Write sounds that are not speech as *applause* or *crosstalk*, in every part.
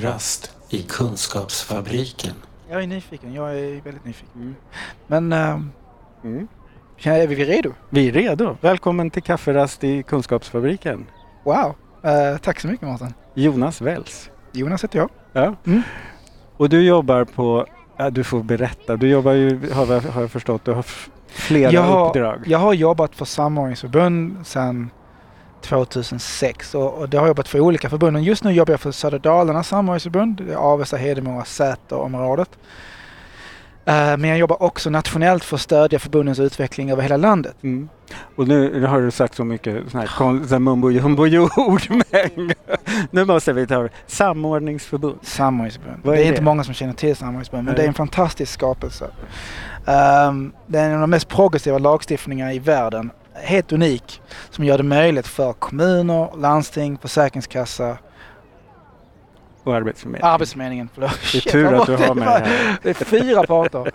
Kafferast i Kunskapsfabriken. Jag är nyfiken, jag är väldigt nyfiken. Mm. Men äh, Mm. är vi redo? Vi är redo. Välkommen till kafferast i Kunskapsfabriken. Wow! Eh, tack så mycket Martin. Jonas Wells. Jonas heter jag. Ja. Mm. Och du jobbar på, ja, du får berätta, du jobbar ju, har, jag- har jag förstått, du har flera Jag har- uppdrag. Jag har jobbat för samordningsförbund sedan 2006 och, och det har jobbat för olika förbund. Just nu jobbar jag för Södra Dalarnas samordningsförbund, är Avesta, Hedemora, Säter-området. Eh, men jag jobbar också nationellt för att stödja förbundens utveckling över hela landet. Mm. Och nu har du sagt så mycket sån här, mumbo jumbo ord men *laughs* nu måste vi ta samordningsförbund. Samordningsförbund. Vad Det är är det? inte många som känner till samordningsförbund men Nej. det är en fantastisk skapelse. Ehm, det är en av de mest progressiva lagstiftningarna i världen. Helt unik. Som gör det möjligt för kommuner, landsting, försäkringskassa, Och arbetsförmedling. Arbetsförmedlingen. Förlåt. Det är tur att du har med det här. Det är fyra parter.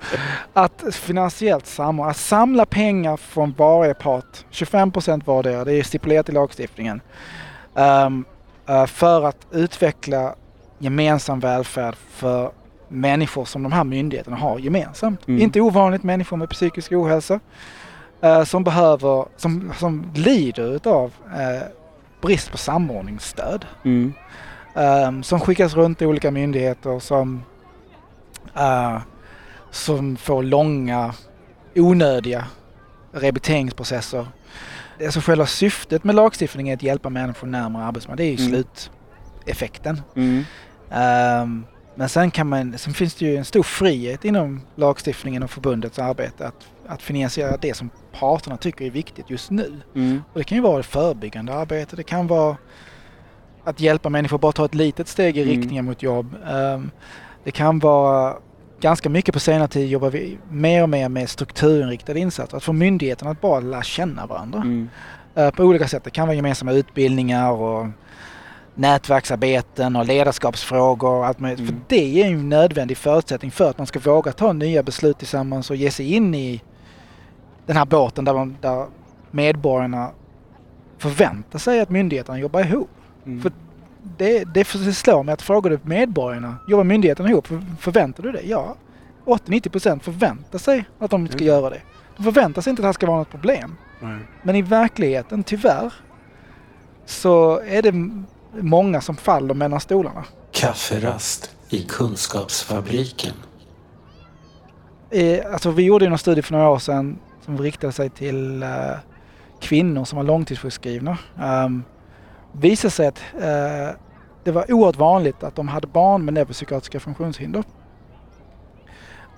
Att finansiellt samordna, att samla pengar från varje part, 25 procent vardera, det är stipulerat i lagstiftningen. ehm, eh, för att utveckla gemensam välfärd för människor som de här myndigheterna har gemensamt. Mm. Inte ovanligt människor med psykisk ohälsa eh, som behöver, som, som lider utav eh, brist på samordningsstöd. Mm. Ehm, som skickas runt i olika myndigheter som, eh, som får långa, onödiga rehabiliteringsprocesser. Alltså själva syftet med lagstiftningen är att hjälpa människor närmare arbetsmarknaden. Det är ju Mm. sluteffekten. Mm. Ehm, men sen, kan man, sen finns det ju en stor frihet inom lagstiftningen och förbundets arbete att, att finansiera det som parterna tycker är viktigt just nu. Mm. Och det kan ju vara förebyggande arbete, det kan vara att hjälpa människor bara ta ett litet steg i Mm. riktningen mot jobb. Ehm, det kan vara ganska mycket på senare tid jobbar vi mer och mer med strukturinriktade insatser. Att få myndigheterna att bara lära känna varandra Mm. eh, på olika sätt. Det kan vara gemensamma utbildningar och nätverksarbeten och ledarskapsfrågor och allt möjligt. Mm. För det är ju en nödvändig förutsättning för att man ska våga ta nya beslut tillsammans och ge sig in i den här båten där, man, där medborgarna förväntar sig att myndigheterna jobbar ihop. Mm. För det, det slår mig att frågar du medborgarna, jobbar myndigheterna ihop? För, förväntar du det? Ja. 80-90% förväntar sig att de ska Mm. göra det. De förväntar sig inte att det här ska vara något problem. Men i verkligheten, tyvärr, så är det många som faller mellan stolarna. Kafferast i Kunskapsfabriken. Eh, alltså vi gjorde ju någon studie för några år sedan som riktade sig till eh, kvinnor som var långtidssjukskrivna. Um, visade sig att eh, det var oerhört vanligt att de hade barn med neuropsykiatriska funktionshinder.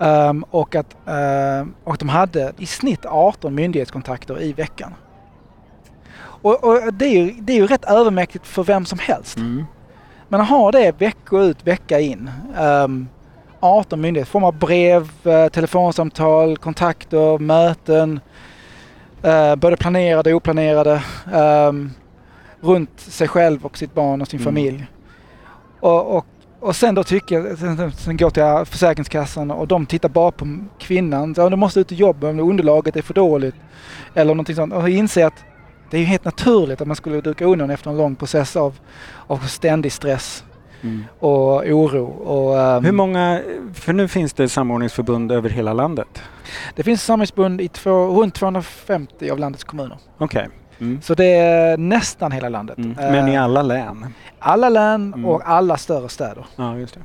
Ehm, och, att, och de hade i snitt 18 myndighetskontakter i veckan. Och, och det, är ju, det är ju rätt övermäktigt för vem som helst. Mm. Men att ha det vecka ut, vecka in. Um, 18 myndigheter, form av brev, eh, telefonsamtal, kontakter, möten. Uh, både planerade och oplanerade. ehm, runt sig själv och sitt barn och sin Mm. familj. Och, och, och sen då tycker jag, sen, sen går till Försäkringskassan och de tittar bara på kvinnan. Så, "Ja, du måste ut och jobba om underlaget är för dåligt. Eller någonting sånt. Och inser att det är ju helt naturligt att man skulle duka undan efter en lång process av, av ständig stress Mm. och oro. Och, ehm, Hur många, för nu finns det samordningsförbund över hela landet. Det finns samhällsbund i två, runt 250 av landets kommuner. Okej. Mm. Så det är nästan hela landet. Mm. Men i Eh, alla län? alla län Mm. och alla större städer. Ja, just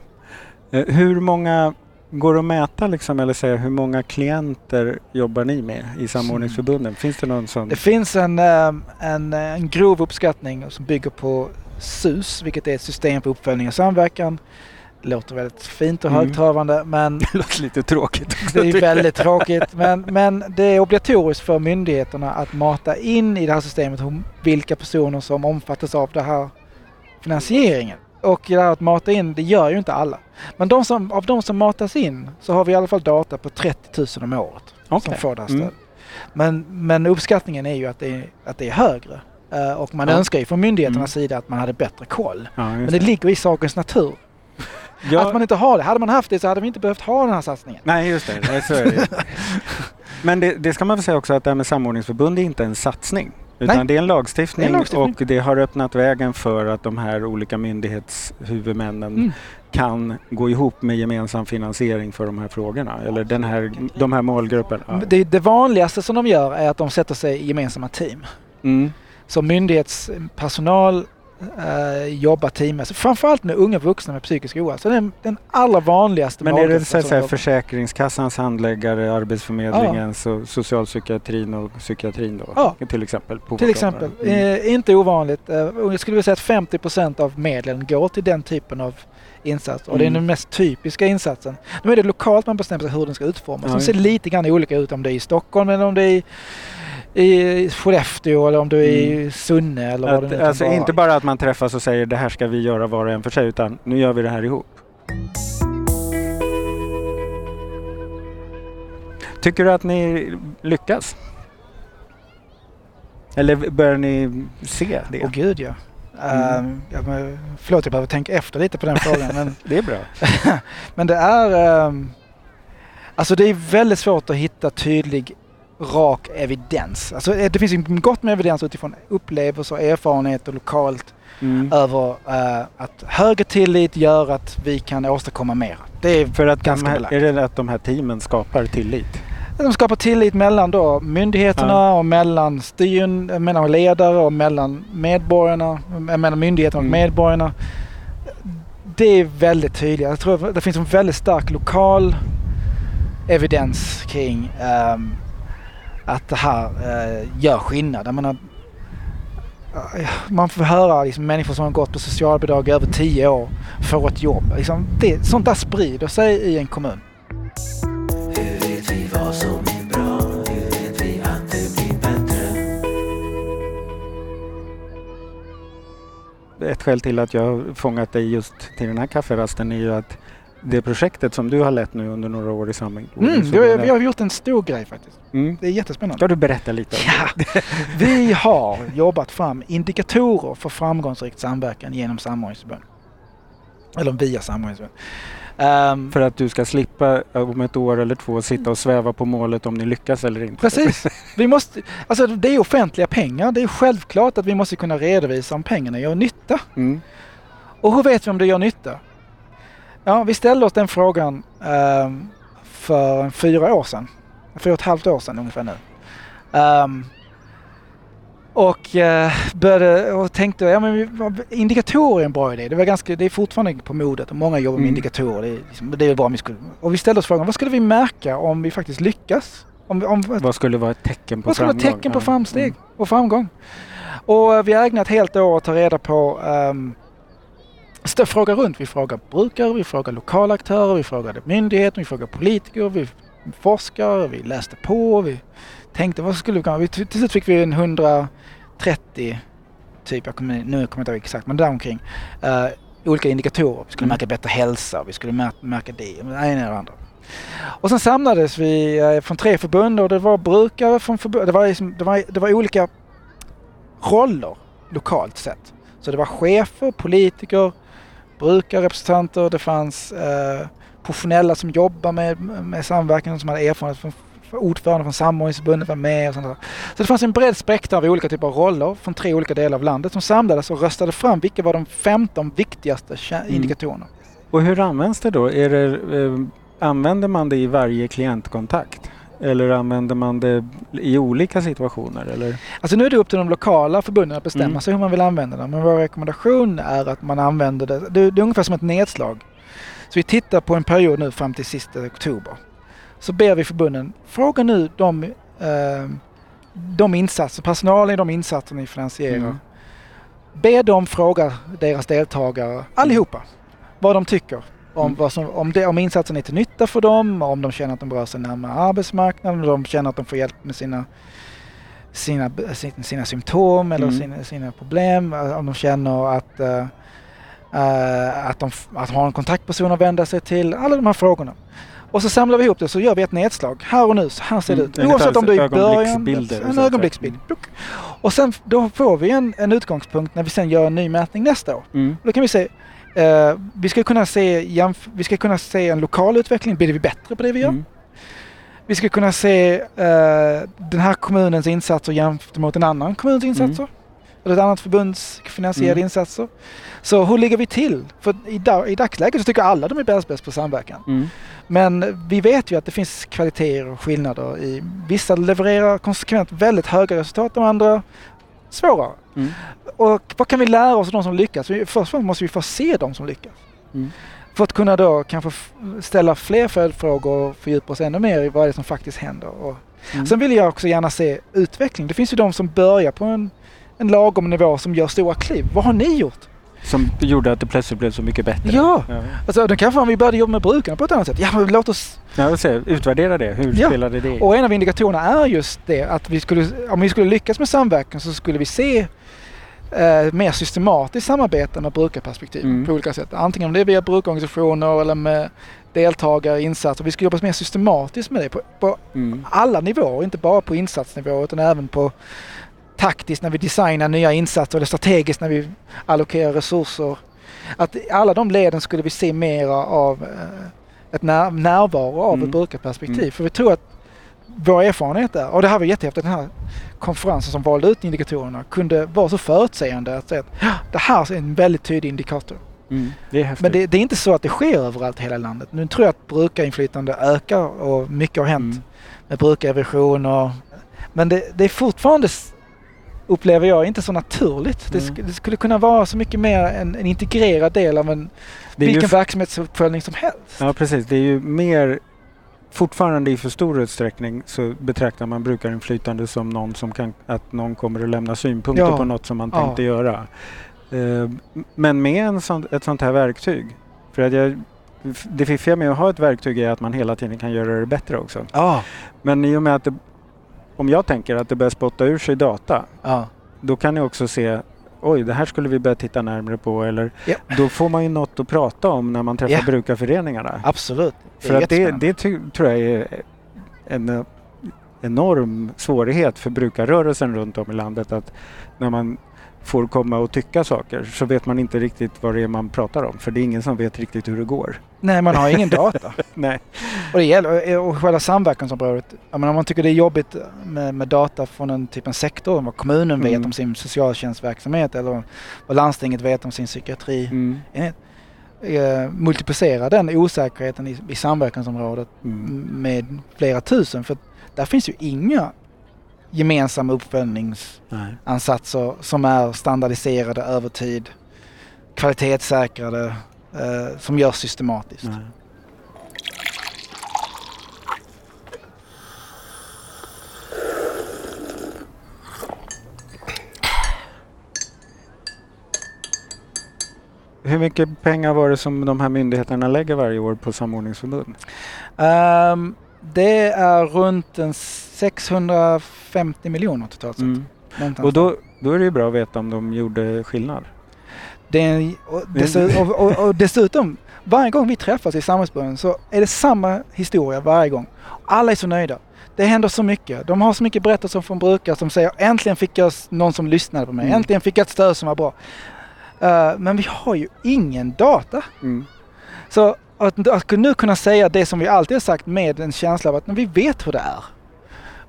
det. Eh, Hur många, går det att mäta liksom, eller säga hur många klienter jobbar ni med i samordningsförbunden? Finns det någon sån? Det finns en, ehm, en, en grov uppskattning som bygger på SUS, vilket är ett system för uppföljning och samverkan. Det låter väldigt fint och Mm. högtravande men *laughs* Det låter lite tråkigt också. det är väldigt tråkigt. Men, men det är obligatoriskt för myndigheterna att mata in i det här systemet vilka personer som omfattas av den här finansieringen. Och det här att mata in, det gör ju inte alla. Men de som, av de som matas in så har vi i alla fall data på 30 000 om året som Okej. får det här Mm. stödet. Men, men uppskattningen är ju att det är, att det är högre. Eh, och man Ja. önskar ju från myndigheternas Mm. sida att man hade bättre koll. Ja, Men just det ligger i sakens natur. Ja, Att man inte har det. Hade man haft det så hade vi inte behövt ha den här satsningen. Nej, just det. Så är det. *laughs* Men det, det ska man väl säga också att det här med samordningsförbund är inte en satsning. Utan Nej. det är en lagstiftning, Det är en lagstiftning. och det har öppnat vägen för att de här olika myndighetshuvudmännen Mm. kan gå ihop med gemensam finansiering för de här frågorna. Eller den här, de här målgrupperna. Det, det vanligaste som de gör är att de sätter sig i gemensamma team. Mm. Så myndighetspersonal eh, jobbar teammässigt. Framförallt med unga vuxna med psykisk ohälsa. Det är den, allra vanligaste Men är det så att säga. Försäkringskassans handläggare, Arbetsförmedlingens och socialpsykiatrin och psykiatrin då? Ja. Till exempel? Till exempel. Mm. Eh, inte ovanligt. Eh, jag skulle vilja säga att 50% av medlen går till den typen av insats. Och det är Mm. den mest typiska insatsen. Nu är det lokalt man bestämmer sig hur den ska utformas. Ja, Den ser lite grann olika ut om det är i Stockholm eller om det är i, i Skellefteå eller om det är i Sunne eller vad det nu Att, alltså inte bara att man träffas och säger det här ska vi göra var och en för sig utan nu gör vi det här ihop. Tycker du att ni lyckas? Eller börjar ni se det? Åh gud ja. Mm. Ehm, ja men, förlåt jag behöver tänka efter lite på den frågan. men, *laughs* Det är bra. *laughs* men det är... ehm, alltså det är väldigt svårt att hitta tydlig rak evidens. Alltså eh, det finns ju gott med evidens utifrån upplevelser och erfarenheter lokalt Mm. över eh, att högre tillit gör att vi kan åstadkomma mer. Det är För att de ganska här, belagt. är det att de här teamen skapar tillit? De skapar tillit mellan då myndigheterna och mellan styren, mellan ledare och mellan medborgarna, mellan myndigheterna och Mm. medborgarna. Det är väldigt tydligt. Jag tror att det finns en väldigt stark lokal evidens kring ehm, att det här eh, gör skillnad. Jag menar, eh, man får höra liksom, människor som har gått på socialbidrag i över tio år får ett jobb. Liksom, det, sånt där sprider sig i en kommun. Hur vet vi vad som är bra? Hur vet vi att det blir bättre? Ett skäl till att jag har fångat dig just till den här kafferasten är ju att det projektet som du har lett nu under några år i Mm, samordningsförbundet. vi, har, vi har gjort en stor grej faktiskt. Mm. Det är jättespännande. Ska du berätta lite? Ja, *laughs* vi har jobbat fram indikatorer för framgångsrikt samverkan genom samordningsförbund. Eller via samordningsförbund. Ehm, För att du ska slippa om ett år eller två sitta och sväva på målet om ni lyckas eller inte. precis. *laughs* Vi måste, alltså det är offentliga pengar. Det är självklart att vi måste kunna redovisa om pengarna gör nytta. Mm. Och hur vet vi om det gör nytta? Ja, vi ställde oss den frågan ehm, för fyra år sedan. Fyra och ett halvt år sedan ungefär nu. Ehm, och uh, började och tänkte, ja men indikatorer är en bra idé. Det, var ganska, det är fortfarande på modet och många jobbar med Mm. indikatorer. Det är, liksom, det är bra om vi skulle, och vi ställde oss frågan, vad skulle vi märka om vi faktiskt lyckas? Om, om, Vad skulle vara ett tecken på vad skulle vara framgång? tecken på framsteg Mm. och framgång? Och eh, vi har ägnat ett helt år att ta reda på um, Alltså, fråga runt. Vi frågar brukare, vi frågar lokala aktörer, vi frågade myndigheter, vi frågade politiker, vi forskar, vi läste på, vi tänkte vad skulle vi kunna... Vi, till slut fick vi en 130 typ, jag kommer, nu kommer jag inte ihåg exakt, men däromkring. Uh, eh, olika indikatorer. Vi skulle märka bättre hälsa, vi skulle märka, det, det ena och det andra. Och sen samlades vi eh, från tre förbund och det var brukare från förbund. Det var, liksom, det var, det var olika roller lokalt sett. Så det var chefer, politiker, brukarrepresentanter, det fanns eh, professionella som jobbar med, med samverkan som hade erfarenhet från ordförande från samordningsförbundet var med och sånt där. Så det fanns en bred spektra av olika typer av roller från tre olika delar av landet som samlades och röstade fram vilka var de 15 viktigaste Mm. indikatorerna. Och hur används det då? Är det, eh, använder man det i varje klientkontakt? Eller använder man det i olika situationer? Eller? Alltså nu är det upp till de lokala förbunden att bestämma Mm. sig hur man vill använda det. Men vår rekommendation är att man använder det. Det, det är ungefär som ett nedslag. Så vi tittar på en period nu fram till sista oktober. Så ber vi förbunden, fråga nu de, eh, de insatser, personalen i de insatser ni finansierar. Mm. Be dem fråga deras deltagare, allihopa, vad de tycker. Om, Mm. vad som, om, det, om insatsen är till nytta för dem, om de känner att de rör sig närmare arbetsmarknaden, om de känner att de får hjälp med sina sina, sin- sina symptom eller Mm. sina, sina problem. eh, Om de känner att, eh, eh, att, de, att ha en kontaktperson att vända sig till. Alla de här frågorna. Och så samlar vi ihop det så gör vi ett nedslag. Här och nu, så här ser det Mm, ut. Oavsett om du är i början. En ögonblicksbild. Pluck. Och sen då får vi en, en utgångspunkt när vi sen gör en ny mätning nästa år. Mm. Då kan vi se eh, vi ska kunna se, vi ska kunna se en lokal utveckling. Blir vi bättre på det vi gör? Mm. Vi ska kunna se eh, den här kommunens insatser jämfört mot en annan kommuns insatser. Eller ett annat förbunds finansierade Mm. insatser. Så hur ligger vi till? För i, da, i dagsläget så tycker alla de är bäst, bäst på samverkan. Mm. Men vi vet ju att det finns kvaliteter och skillnader. I, vissa levererar konsekvent väldigt höga resultat, de andra svårare. Mm. Och vad kan vi lära oss av de som lyckas? Först och främst måste vi få se de som lyckas. Mm. För att kunna då kanske ställa fler följdfrågor och fördjupa oss ännu mer i vad det är som faktiskt händer. Och Mm. Sen vill jag också gärna se utveckling. Det finns ju de som börjar på en, en lagom nivå som gör stora kliv. Vad har ni gjort? Som gjorde att det plötsligt blev så mycket bättre. Ja. Ja, Alltså, det kanske om vi började jobba med brukarna på ett annat sätt. Ja, men låt oss... ja säga, utvärdera det. Hur Ja. spelade det? Och en av indikatorerna är just det att vi skulle, om vi skulle lyckas med samverkan så skulle vi se eh, mer systematiskt samarbete med brukarperspektiv Mm. på olika sätt. Antingen om det är via brukarorganisationer eller med deltagare, insatser. Vi skulle jobba mer systematiskt med det på, på Mm. alla nivåer, inte bara på insatsnivå utan även på taktiskt när vi designar nya insatser eller strategiskt när vi allokerar resurser. Att alla de leden skulle vi se mera av eh, ett när, närvaro av Mm. ett brukarperspektiv. Mm. För vi tror att vår erfarenhet är, och det här var jättehäftigt, den här konferensen som valde ut indikatorerna kunde vara så förutsägande att säga att "Ja, det här är en väldigt tydlig indikator. Mm. Det. Men det, det är inte så att det sker överallt i hela landet. Nu tror jag att brukarinflytande ökar och mycket har hänt Mm. med brukarrevision och... Men det, det är fortfarande, upplever jag, inte så naturligt. Det, Mm. sk- det skulle kunna vara så mycket mer en, en integrerad del av en, det vilken verksamhetsuppföljning som helst. Ja precis, det är ju mer Fortfarande i för stor utsträckning så betraktar man brukarinflytande som någon som kan, att någon kommer att lämna synpunkter Ja. på något som man Ja. tänkte göra. Eh, men med en sån, ett sånt här verktyg, för att jag, det fiffiga med att ha ett verktyg är att man hela tiden kan göra det bättre också. Ja. Men i och med att det, om jag tänker att det börjar spotta ur sig data, ja. då kan jag också se Oj, det här skulle vi börja titta närmare på. Eller, Ja. Då får man ju något att prata om när man träffar Ja. brukarföreningarna. Absolut. Det För att det, det tror jag är en eh, enorm svårighet för brukarrörelsen runt om i landet att när man får komma och tycka saker så vet man inte riktigt vad det är man pratar om. För det är ingen som vet riktigt hur det går. Nej, man har ingen *laughs* data. Nej. Och det gäller, och själva samverkansområdet. Jag menar, om man tycker det är jobbigt med, med data från en typ en sektor, vad kommunen vet Mm. om sin socialtjänstverksamhet eller vad landstinget vet om sin psykiatri. Mm. Eh, multiplicera den osäkerheten i, i samverkansområdet Mm. med flera tusen. För där finns ju inga gemensamma uppföljningsansatser Nej. som är standardiserade över tid, kvalitetssäkrade, eh, som görs systematiskt. Nej. Hur mycket pengar var det som de här myndigheterna lägger varje år på samordningsförbund? Ehm, det är runt en 650 miljoner totalt sett. Mm. Och då, då är det ju bra att veta om de gjorde skillnad. Det och, dessutom, och, och, och dessutom, varje gång vi träffas i samhällsbörjan så är det samma historia varje gång. Alla är så nöjda. Det händer så mycket. De har så mycket berättelser från brukare som säger äntligen fick jag någon som lyssnade på mig. Mm. Äntligen fick jag ett stöd som var bra. Eh, men vi har ju ingen data. Mm. Så att, att nu kunna säga det som vi alltid har sagt med en känsla av att vi vet hur det är.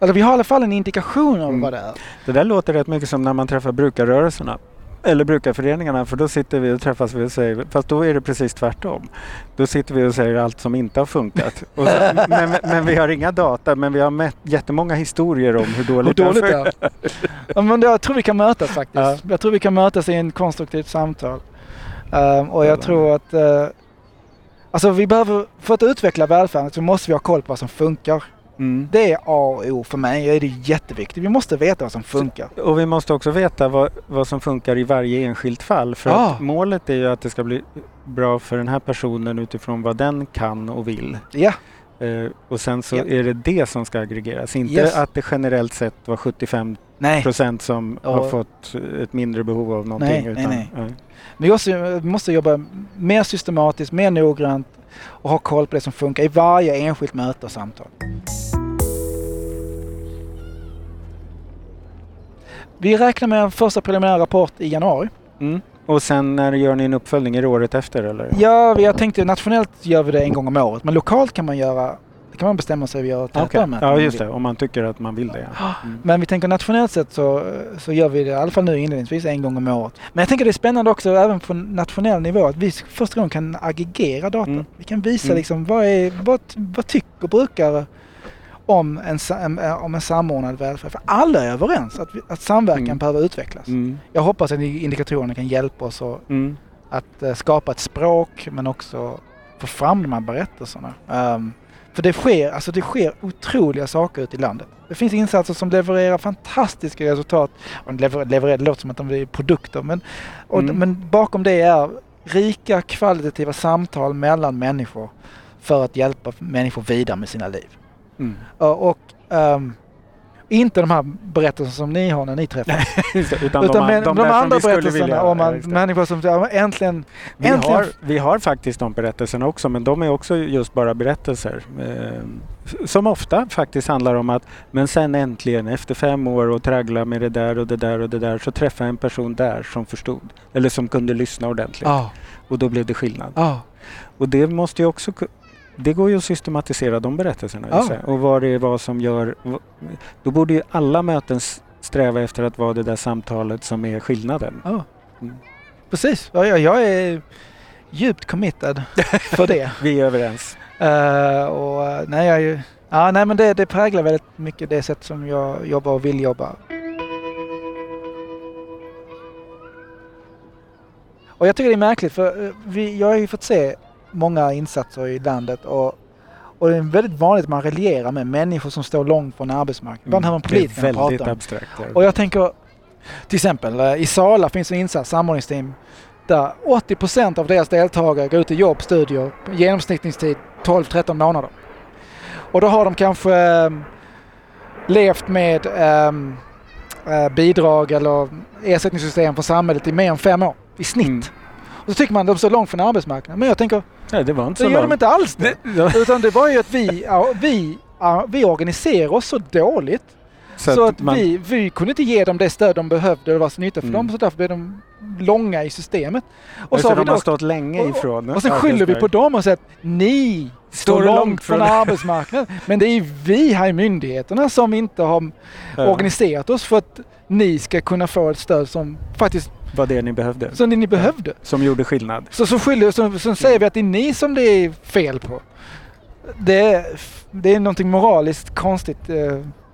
Eller vi har i alla fall en indikation av Mm. vad det är. Det där låter rätt mycket som när man träffar brukarrörelserna. Eller brukarföreningarna för då sitter vi och träffas vi och säger, fast då är det precis tvärtom. Då sitter vi och säger allt som inte har funkat. Och så, *laughs* men, men vi har inga data men vi har mätt jättemånga historier om hur Hur dåligt, dåligt det har är. Ja, men jag tror vi kan mötas faktiskt. Ja. Jag tror vi kan mötas i en konstruktivt samtal. Ehm, och jag Ja. tror att uh, Alltså vi behöver, för att utveckla välfärden så måste vi ha koll på vad som funkar. Mm. Det är A och O för mig. är det jätteviktigt. Vi måste veta vad som funkar. Och vi måste också veta vad, vad som funkar i varje enskilt fall. För att målet är ju att det ska bli bra för den här personen utifrån vad den kan och vill. Ja, Eh, och sen så Ja. är det det som ska aggregeras. Inte Yes. att det generellt sett var 75 nej. procent som Ja. har fått ett mindre behov av någonting. Nej, nej, utan, nej. ja. Vi måste, vi måste jobba mer systematiskt, mer noggrant och ha koll på det som funkar i varje enskilt möte och samtal. Vi räknar med en första preliminär rapport i januari. Mm. Och sen när gör ni en uppföljning? Är det året efter eller? Ja, vi har tänkt att nationellt gör vi det en gång om året, men lokalt kan man göra Det kan man bestämma sig för att Okej. mätningar. Ja, just det. Om man tycker att man vill det. Ja. Mm. Men vi tänker nationellt sett så, så gör vi det i alla fall nu inledningsvis en gång om året. Men jag tänker det är spännande också även på nationell nivå att vi första gången kan aggregera data. Mm. Vi kan visa Mm. liksom vad, är, vad, vad tycker brukare om en, eh, om en samordnad välfärd. För alla är överens att, att samverkan Mm. behöver utvecklas. Mm. Jag hoppas att indikatorerna kan hjälpa oss att, Mm. att eh, skapa ett språk men också få fram de här berättelserna. Ehm, för det sker, alltså det sker otroliga saker ute i landet. Det finns insatser som levererar fantastiska resultat. Och lever, levererar, det låter som att de är produkter men, och, Mm. men bakom det är rika kvalitativa samtal mellan människor för att hjälpa människor vidare med sina liv. Mm. Och, ehm, inte de här berättelserna som ni har när ni träffas. Utan, *laughs* Utan de, men, de, där som andra berättelserna om att människor som ja, äntligen, Vi äntligen har, vi har faktiskt de berättelserna också men de är också just bara berättelser. Eh, som ofta faktiskt handlar om att men sen äntligen efter fem år och traggla med det där och det där och det där så träffade jag en person där som förstod. Eller som kunde lyssna ordentligt. Ja, Och då blev det skillnad. ja. Och det måste ju också det går ju att systematisera de berättelserna. Ja. Och vad det är vad som gör... Då borde ju alla möten sträva efter att vara det där samtalet som är skillnaden. Ja. Mm. Precis. Ja, jag, är djupt committed *laughs* för det. Vi är överens. Eh, och eh, nej, jag ju, ja, nej, men det, det präglar väldigt mycket det sätt som jag jobbar och vill jobba. Och jag tycker det är märkligt för eh, vi, jag har ju fått se många insatser i landet och, och det är väldigt vanligt att man raljerar med människor som står långt från arbetsmarknaden. Ibland hör man politikerna Mm. det är väldigt prata om abstrakt. ja. och jag tänker till exempel eh, i Sala finns en insats, samordningsteam, där 80% av deras deltagare går ut i jobb, studier, genomsnittningstid 12-13 månader. Och då har de kanske eh, levt med ehm, eh, bidrag eller ersättningssystem från samhället i mer än fem år i snitt. Mm. Och så tycker man att de står långt från arbetsmarknaden. Men jag tänker, Nej, det var inte så så gör de inte alls det. Utan det var ju att vi, vi, vi organiserar oss så dåligt så, att, man- vi, vi kunde inte ge dem det stöd de behövde och det var så nytta för Mm. dem så därför blev de långa i systemet. Och Och så har vi då, stått länge och- ifrån. och sen skyller vi på dem och säger att ni står långt från *laughs* arbetsmarknaden. Men det är ju vi här i myndigheterna som inte har Ja, organiserat oss för att ni ska kunna få ett stöd som faktiskt Vad det är ni behövde. som ni behövde. Som gjorde skillnad. Så, så, skyller, så, så säger vi att det är ni som det är fel på. Det är, det är någonting moraliskt konstigt eh,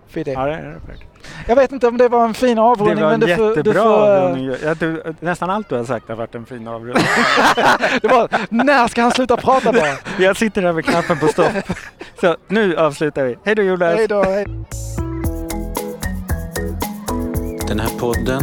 för det. Ja, det är det. Jag vet inte om det var en fin Det avrundning var men en du får, du jättebra får, eh, avrundning. Ja, du, nästan allt du har sagt har varit en fin avrundning. *laughs* det var, när ska han sluta prata bara? *laughs* Jag sitter där med knappen på stopp. Så nu avslutar vi. Hej då Jonas! Hej då, hej. Den här podden